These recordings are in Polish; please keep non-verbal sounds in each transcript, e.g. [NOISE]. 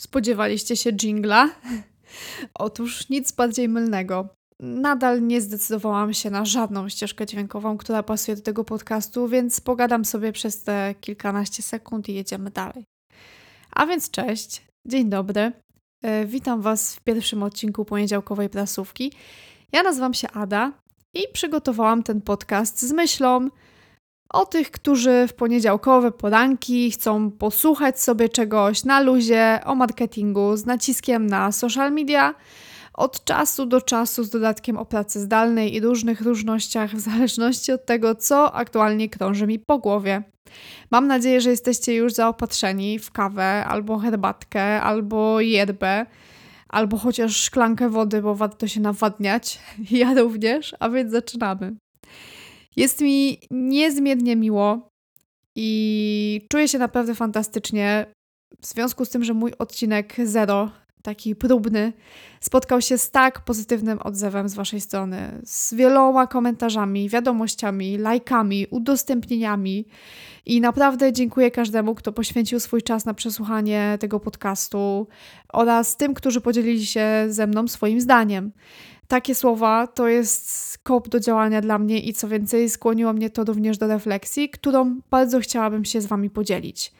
Spodziewaliście się jingla? [LAUGHS] Otóż nic bardziej mylnego. Nadal nie zdecydowałam się na żadną ścieżkę dźwiękową, która pasuje do tego podcastu, więc pogadam sobie przez te kilkanaście sekund i jedziemy dalej. A więc cześć, dzień dobry. E, witam Was w pierwszym odcinku poniedziałkowej prasówki. Ja nazywam się Ada i przygotowałam ten podcast z myślą, o tych, którzy w poniedziałkowe poranki chcą posłuchać sobie czegoś na luzie o marketingu z naciskiem na social media od czasu do czasu z dodatkiem o pracy zdalnej i różnych różnościach w zależności od tego, co aktualnie krąży mi po głowie. Mam nadzieję, że jesteście już zaopatrzeni w kawę, albo herbatkę, albo yerbę, albo chociaż szklankę wody, bo warto się nawadniać. [LAUGHS] Ja również, a więc zaczynamy. Jest mi niezmiernie miło i czuję się naprawdę fantastycznie w związku z tym, że mój odcinek zero, taki próbny, spotkał się z tak pozytywnym odzewem z Waszej strony, z wieloma komentarzami, wiadomościami, lajkami, udostępnieniami. I naprawdę dziękuję każdemu, kto poświęcił swój czas na przesłuchanie tego podcastu oraz tym, którzy podzielili się ze mną swoim zdaniem takie słowa to jest kop do działania dla mnie i co więcej, skłoniło mnie to również do refleksji, którą bardzo chciałabym się z Wami podzielić.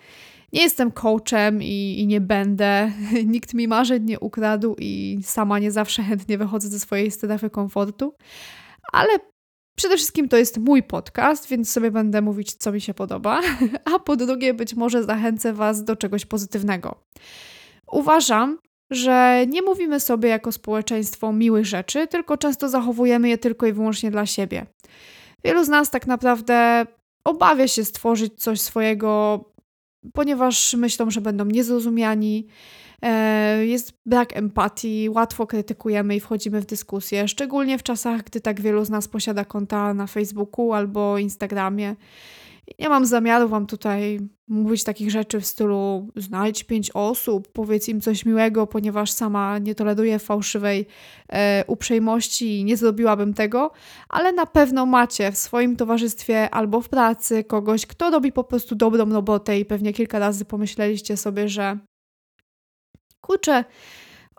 Nie jestem coachem i, i, nie będę. [LAUGHS] Nikt mi marzeń nie ukradł i sama nie zawsze chętnie wychodzę ze swojej strefy komfortu, ale przede wszystkim to jest mój podcast, więc sobie będę mówić, co mi się podoba, [LAUGHS] a po drugie, być może zachęcę Was do czegoś pozytywnego. Uważam, że nie mówimy sobie jako społeczeństwo miłych rzeczy, tylko często zachowujemy je tylko i wyłącznie dla siebie. Wielu z nas tak naprawdę obawia się stworzyć coś swojego, ponieważ myślą, że będą niezrozumiani. E, jest brak empatii, łatwo krytykujemy i wchodzimy w dyskusję, szczególnie w czasach, gdy tak wielu z nas posiada konta na Facebooku albo Instagramie. Nie mam zamiaru Wam tutaj mówić takich rzeczy w stylu znajdź pięć osób, powiedz im coś miłego, ponieważ sama nie toleruję fałszywej e, uprzejmości i nie zrobiłabym tego, ale na pewno macie w swoim towarzystwie albo w pracy kogoś, kto robi po prostu dobrą robotę i pewnie kilka razy pomyśleliście sobie, że kurczę,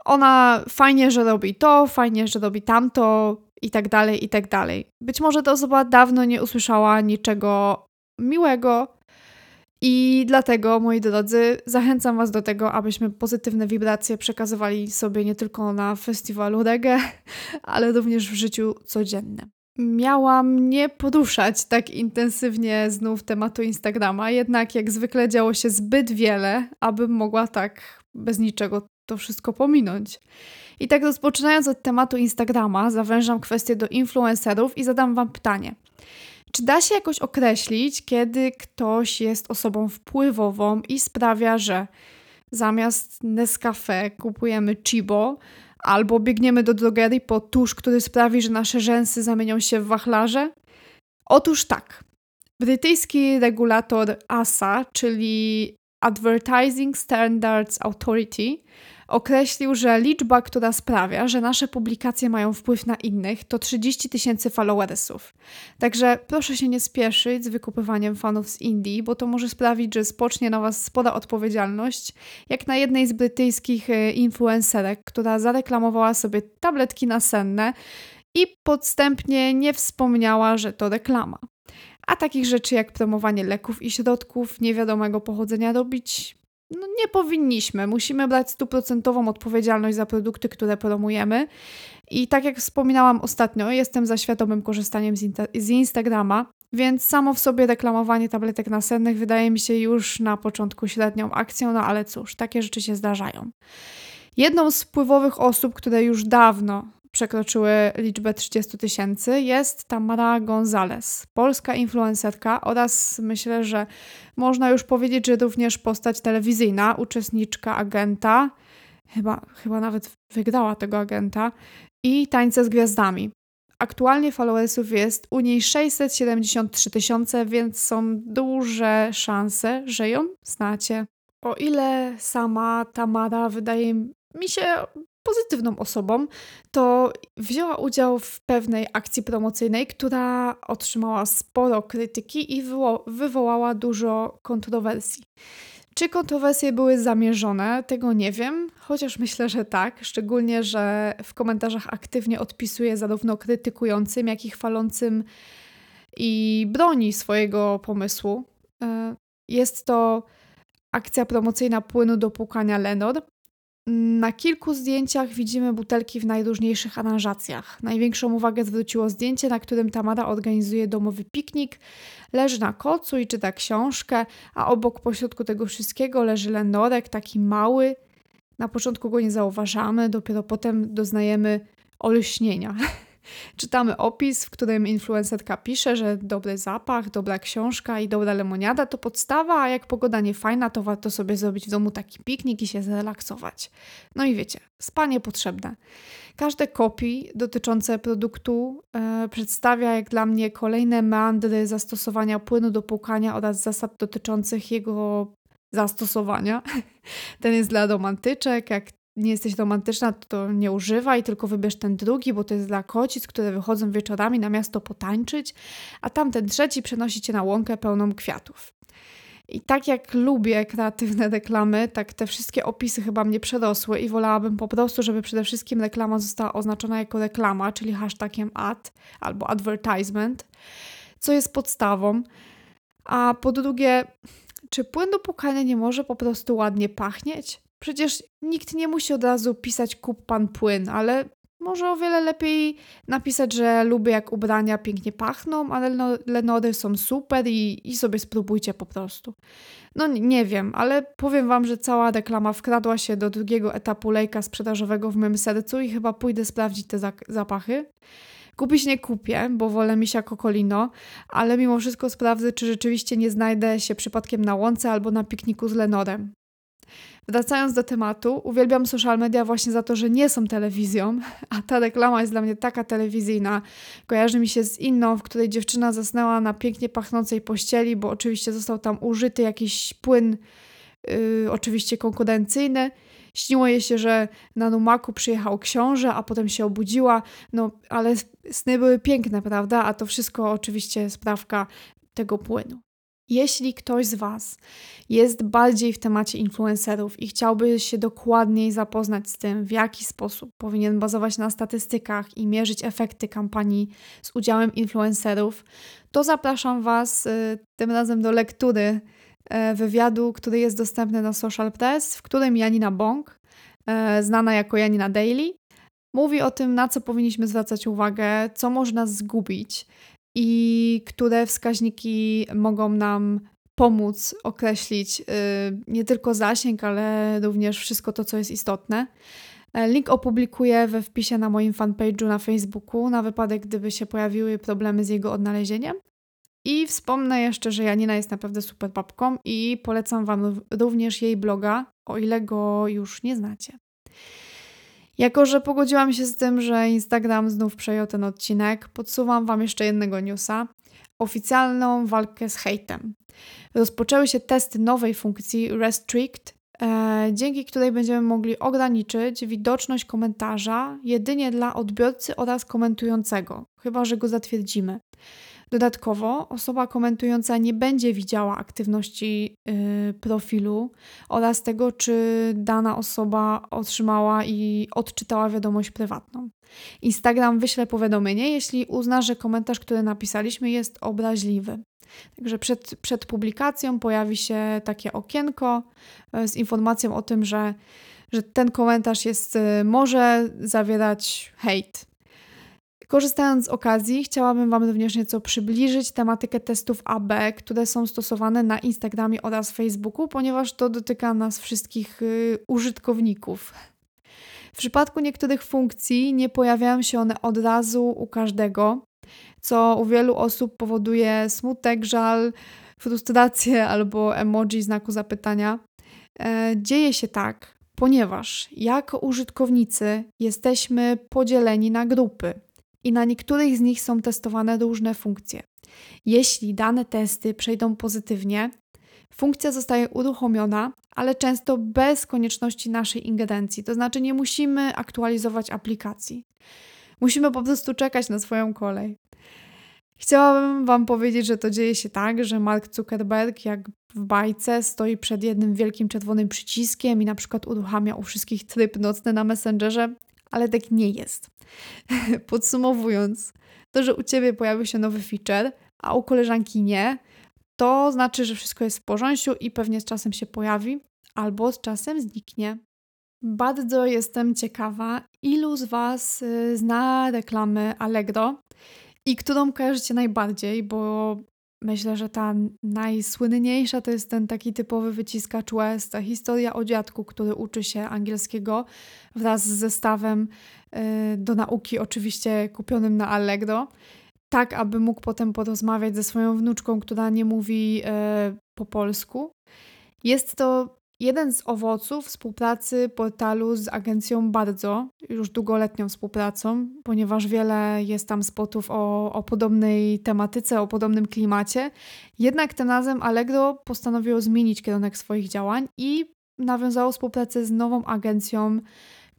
ona fajnie, że robi to, fajnie, że robi tamto i tak dalej, i tak dalej. Być może ta osoba dawno nie usłyszała niczego miłego. I dlatego, moi drodzy, zachęcam Was do tego, abyśmy pozytywne wibracje przekazywali sobie nie tylko na festiwalu reggae, [LAUGHS] ale również w życiu codziennym. Miałam nie poruszać tak intensywnie znów tematu Instagrama, jednak jak zwykle działo się zbyt wiele, abym mogła tak bez niczego to wszystko pominąć. I tak rozpoczynając od tematu Instagrama, zawężam kwestię do influencerów i zadam Wam pytanie – czy da się jakoś określić, kiedy ktoś jest osobą wpływową i sprawia, że zamiast Nescafe kupujemy Chibo albo biegniemy do drogerii po tusz, który sprawi, że nasze rzęsy zamienią się w wachlarze? Otóż tak. Brytyjski regulator ASA, czyli Advertising Standards Authority, określił, że liczba, która sprawia, że nasze publikacje mają wpływ na innych, to 30 tysięcy followersów. Także proszę się nie spieszyć z wykupywaniem fanów z Indii, bo to może sprawić, że spocznie na Was spora odpowiedzialność, jak na jednej z brytyjskich e, influencerek, która zareklamowała sobie tabletki nasenne i podstępnie nie wspomniała, że to reklama. A takich rzeczy jak promowanie leków i środków niewiadomego pochodzenia robić no nie powinniśmy. Musimy brać stuprocentową odpowiedzialność za produkty, które promujemy. I tak jak wspominałam ostatnio, jestem za świadomym korzystaniem z, z Instagrama, więc samo w sobie reklamowanie tabletek nasennych wydaje mi się już na początku średnią akcją, no ale cóż, takie rzeczy się zdarzają. Jedną z wpływowych osób, które już dawno przekroczyły liczbę 30 tysięcy, jest Tamara Gonzalez, polska influencerka oraz myślę, że można już powiedzieć, że również postać telewizyjna, uczestniczka agenta, chyba, chyba nawet wygrała tego agenta, i tańce z gwiazdami. Aktualnie followersów jest u niej 673 tysiące, więc są duże szanse, że ją znacie. O ile sama Tamara wydaje mi się pozytywną osobą, to wzięła udział w pewnej akcji promocyjnej, która otrzymała sporo krytyki i wywo wywołała dużo kontrowersji. Czy kontrowersje były zamierzone? Tego nie wiem, chociaż myślę, że tak. Szczególnie, że w komentarzach aktywnie odpisuję zarówno krytykującym, jak i chwalącym i broni swojego pomysłu. E, jest to akcja promocyjna płynu do płukania Lenor. Na kilku zdjęciach widzimy butelki w najróżniejszych aranżacjach. Największą uwagę zwróciło zdjęcie, na którym Tamara organizuje domowy piknik, leży na kocu i czyta książkę, a obok pośrodku tego wszystkiego leży Lenorek, taki mały. Na początku go nie zauważamy, dopiero potem doznajemy olśnienia. [LAUGHS] Czytamy opis, w którym influencerka pisze, że dobry zapach, dobra książka i dobra lemoniada to podstawa, a jak pogoda nie fajna, to warto sobie zrobić w domu taki piknik i się zrelaksować. No i wiecie, spanie potrzebne. Każde kopii dotyczące produktu e, przedstawia jak dla mnie kolejne meandry zastosowania płynu do płukania oraz zasad dotyczących jego zastosowania. [LAUGHS] Ten jest dla romantyczek, jak nie jesteś romantyczna, to nie używaj, tylko wybierz ten drugi, bo to jest dla kocic, które wychodzą wieczorami na miasto potańczyć, a tamten trzeci przenosi cię na łąkę pełną kwiatów. I tak jak lubię kreatywne reklamy, tak te wszystkie opisy chyba mnie przerosły i wolałabym po prostu, żeby przede wszystkim reklama została oznaczona jako reklama, czyli hashtagiem ad albo advertisement, co jest podstawą. A po drugie, czy płyn do pukania nie może po prostu ładnie pachnieć? Przecież nikt nie musi od razu pisać kup pan płyn, ale może o wiele lepiej napisać, że lubię jak ubrania pięknie pachną, ale lenory są super i, i sobie spróbujcie po prostu. No nie wiem, ale powiem wam, że cała reklama wkradła się do drugiego etapu lejka sprzedażowego w moim sercu i chyba pójdę sprawdzić te zapachy. Kupić nie kupię, bo wolę misia kokolino, ale mimo wszystko sprawdzę, czy rzeczywiście nie znajdę się przypadkiem na łące albo na pikniku z Lenorem. Wracając do tematu, uwielbiam social media właśnie za to, że nie są telewizją, a ta reklama jest dla mnie taka telewizyjna. Kojarzy mi się z inną, w której dziewczyna zasnęła na pięknie pachnącej pościeli, bo oczywiście został tam użyty jakiś płyn, yy, oczywiście konkurencyjny. Śniło jej się, że na Numaku przyjechał książę, a potem się obudziła. No, ale sny były piękne, prawda? A to wszystko oczywiście sprawka tego płynu. Jeśli ktoś z Was jest bardziej w temacie influencerów i chciałby się dokładniej zapoznać z tym, w jaki sposób powinien bazować na statystykach i mierzyć efekty kampanii z udziałem influencerów, to zapraszam Was y, tym razem do lektury y, wywiadu, który jest dostępny na Social Press, w którym Janina Bąk, y, znana jako Janina Daily, mówi o tym, na co powinniśmy zwracać uwagę, co można zgubić i które wskaźniki mogą nam pomóc określić y, nie tylko zasięg, ale również wszystko to, co jest istotne. E, link opublikuję we wpisie na moim fanpage'u na Facebooku, na wypadek, gdyby się pojawiły problemy z jego odnalezieniem. I wspomnę jeszcze, że Janina jest naprawdę super babką i polecam Wam również jej bloga, o ile go już nie znacie. Jako, że pogodziłam się z tym, że Instagram znów przejął ten odcinek, podsuwam Wam jeszcze jednego newsa. Oficjalną walkę z hejtem. Rozpoczęły się testy nowej funkcji Restrict, e, dzięki której będziemy mogli ograniczyć widoczność komentarza jedynie dla odbiorcy oraz komentującego, chyba że go zatwierdzimy. Dodatkowo osoba komentująca nie będzie widziała aktywności yy, profilu oraz tego, czy dana osoba otrzymała i odczytała wiadomość prywatną. Instagram wyśle powiadomienie, jeśli uzna, że komentarz, który napisaliśmy, jest obraźliwy. Także przed, przed publikacją pojawi się takie okienko yy, z informacją o tym, że, że ten komentarz jest, yy, może zawierać hejt Korzystając z okazji, chciałabym Wam również nieco przybliżyć tematykę testów AB, które są stosowane na Instagramie oraz Facebooku, ponieważ to dotyka nas wszystkich yy, użytkowników. W przypadku niektórych funkcji nie pojawiają się one od razu u każdego, co u wielu osób powoduje smutek, żal, frustrację albo emoji znaku zapytania. E, dzieje się tak, ponieważ jako użytkownicy jesteśmy podzieleni na grupy i na niektórych z nich są testowane różne funkcje. Jeśli dane testy przejdą pozytywnie, funkcja zostaje uruchomiona, ale często bez konieczności naszej ingerencji, to znaczy nie musimy aktualizować aplikacji. Musimy po prostu czekać na swoją kolej. Chciałabym Wam powiedzieć, że to dzieje się tak, że Mark Zuckerberg, jak w bajce stoi przed jednym wielkim czerwonym przyciskiem i na przykład uruchamia u wszystkich tryb nocny na Messengerze, ale tak nie jest. [LAUGHS] Podsumowując, to, że u ciebie pojawił się nowy feature, a u koleżanki nie, to znaczy, że wszystko jest w porządku i pewnie z czasem się pojawi, albo z czasem zniknie. Bardzo jestem ciekawa, ilu z Was y, zna reklamę Allegro i którą kojarzycie najbardziej, bo myślę, że ta najsłynniejsza to jest ten taki typowy wyciskacz US, ta historia o dziadku, który uczy się angielskiego wraz z zestawem y, do nauki, oczywiście kupionym na Allegro, tak aby mógł potem porozmawiać ze swoją wnuczką, która nie mówi y, po polsku. Jest to jeden z owoców współpracy portalu z agencją Bardzo, już długoletnią współpracą, ponieważ wiele jest tam spotów o, o podobnej tematyce, o podobnym klimacie. Jednak tym razem Allegro postanowiło zmienić kierunek swoich działań i nawiązało współpracę z nową agencją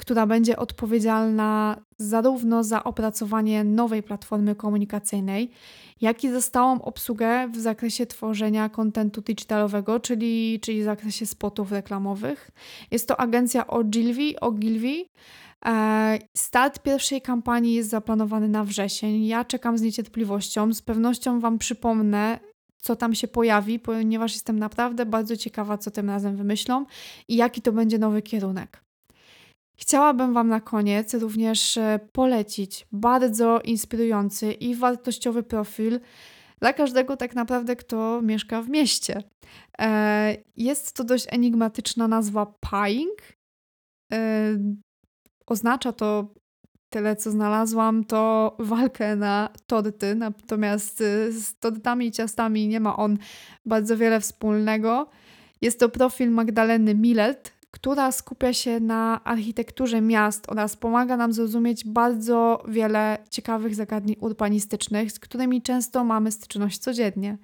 która będzie odpowiedzialna zarówno za opracowanie nowej platformy komunikacyjnej, jak i za stałą obsługę w zakresie tworzenia kontentu digitalowego, czyli, czyli w zakresie spotów reklamowych. Jest to agencja Ogilvy, Ogilvy. E, start pierwszej kampanii jest zaplanowany na wrzesień. Ja czekam z niecierpliwością. Z pewnością Wam przypomnę, co tam się pojawi, ponieważ jestem naprawdę bardzo ciekawa, co tym razem wymyślą i jaki to będzie nowy kierunek. Chciałabym Wam na koniec również e, polecić bardzo inspirujący i wartościowy profil dla każdego tak naprawdę, kto mieszka w mieście. E, jest to dość enigmatyczna nazwa Pying. E, oznacza to tyle, co znalazłam, to walkę na torty, natomiast z tortami i ciastami nie ma on bardzo wiele wspólnego. Jest to profil Magdaleny Millet, która skupia się na architekturze miast oraz pomaga nam zrozumieć bardzo wiele ciekawych zagadnień urbanistycznych, z którymi często mamy styczność codziennie.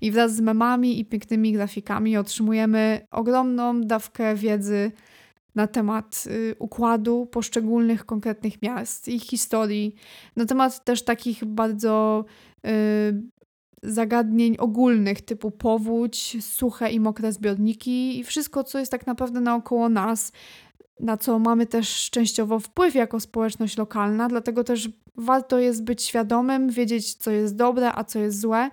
I wraz z memami i pięknymi grafikami otrzymujemy ogromną dawkę wiedzy na temat y, układu poszczególnych konkretnych miast, ich historii, na temat też takich bardzo y, zagadnień ogólnych typu powódź, suche i mokre zbiorniki i wszystko, co jest tak naprawdę naokoło nas, na co mamy też częściowo wpływ jako społeczność lokalna, dlatego też warto jest być świadomym, wiedzieć, co jest dobre, a co jest złe.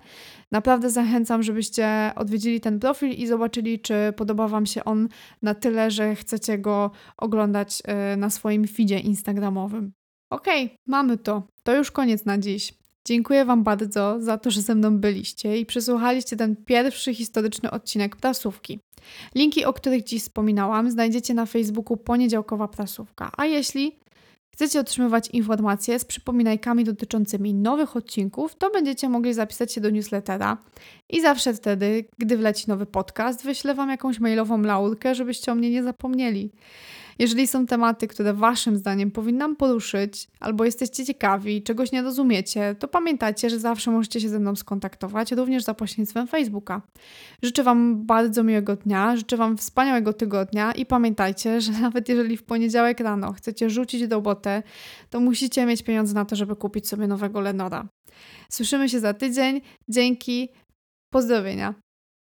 Naprawdę zachęcam, żebyście odwiedzili ten profil i zobaczyli, czy podoba Wam się on na tyle, że chcecie go oglądać y, na swoim feedzie Instagramowym. Okej, okay, mamy to. To już koniec na dziś. Dziękuję Wam bardzo za to, że ze mną byliście i przesłuchaliście ten pierwszy historyczny odcinek Prasówki. Linki, o których dziś wspominałam, znajdziecie na Facebooku Poniedziałkowa Prasówka. A jeśli chcecie otrzymywać informacje z przypominajkami dotyczącymi nowych odcinków, to będziecie mogli zapisać się do newslettera i zawsze wtedy, gdy wleci nowy podcast, wyślę Wam jakąś mailową laurkę, żebyście o mnie nie zapomnieli. Jeżeli są tematy, które Waszym zdaniem powinnam poruszyć, albo jesteście ciekawi, czegoś nie rozumiecie, to pamiętajcie, że zawsze możecie się ze mną skontaktować, również za pośrednictwem Facebooka. Życzę Wam bardzo miłego dnia, życzę Wam wspaniałego tygodnia i pamiętajcie, że [LAUGHS] nawet jeżeli w poniedziałek rano chcecie rzucić robotę, to musicie mieć pieniądze na to, żeby kupić sobie nowego Lenora. Słyszymy się za tydzień. Dzięki. Pozdrowienia.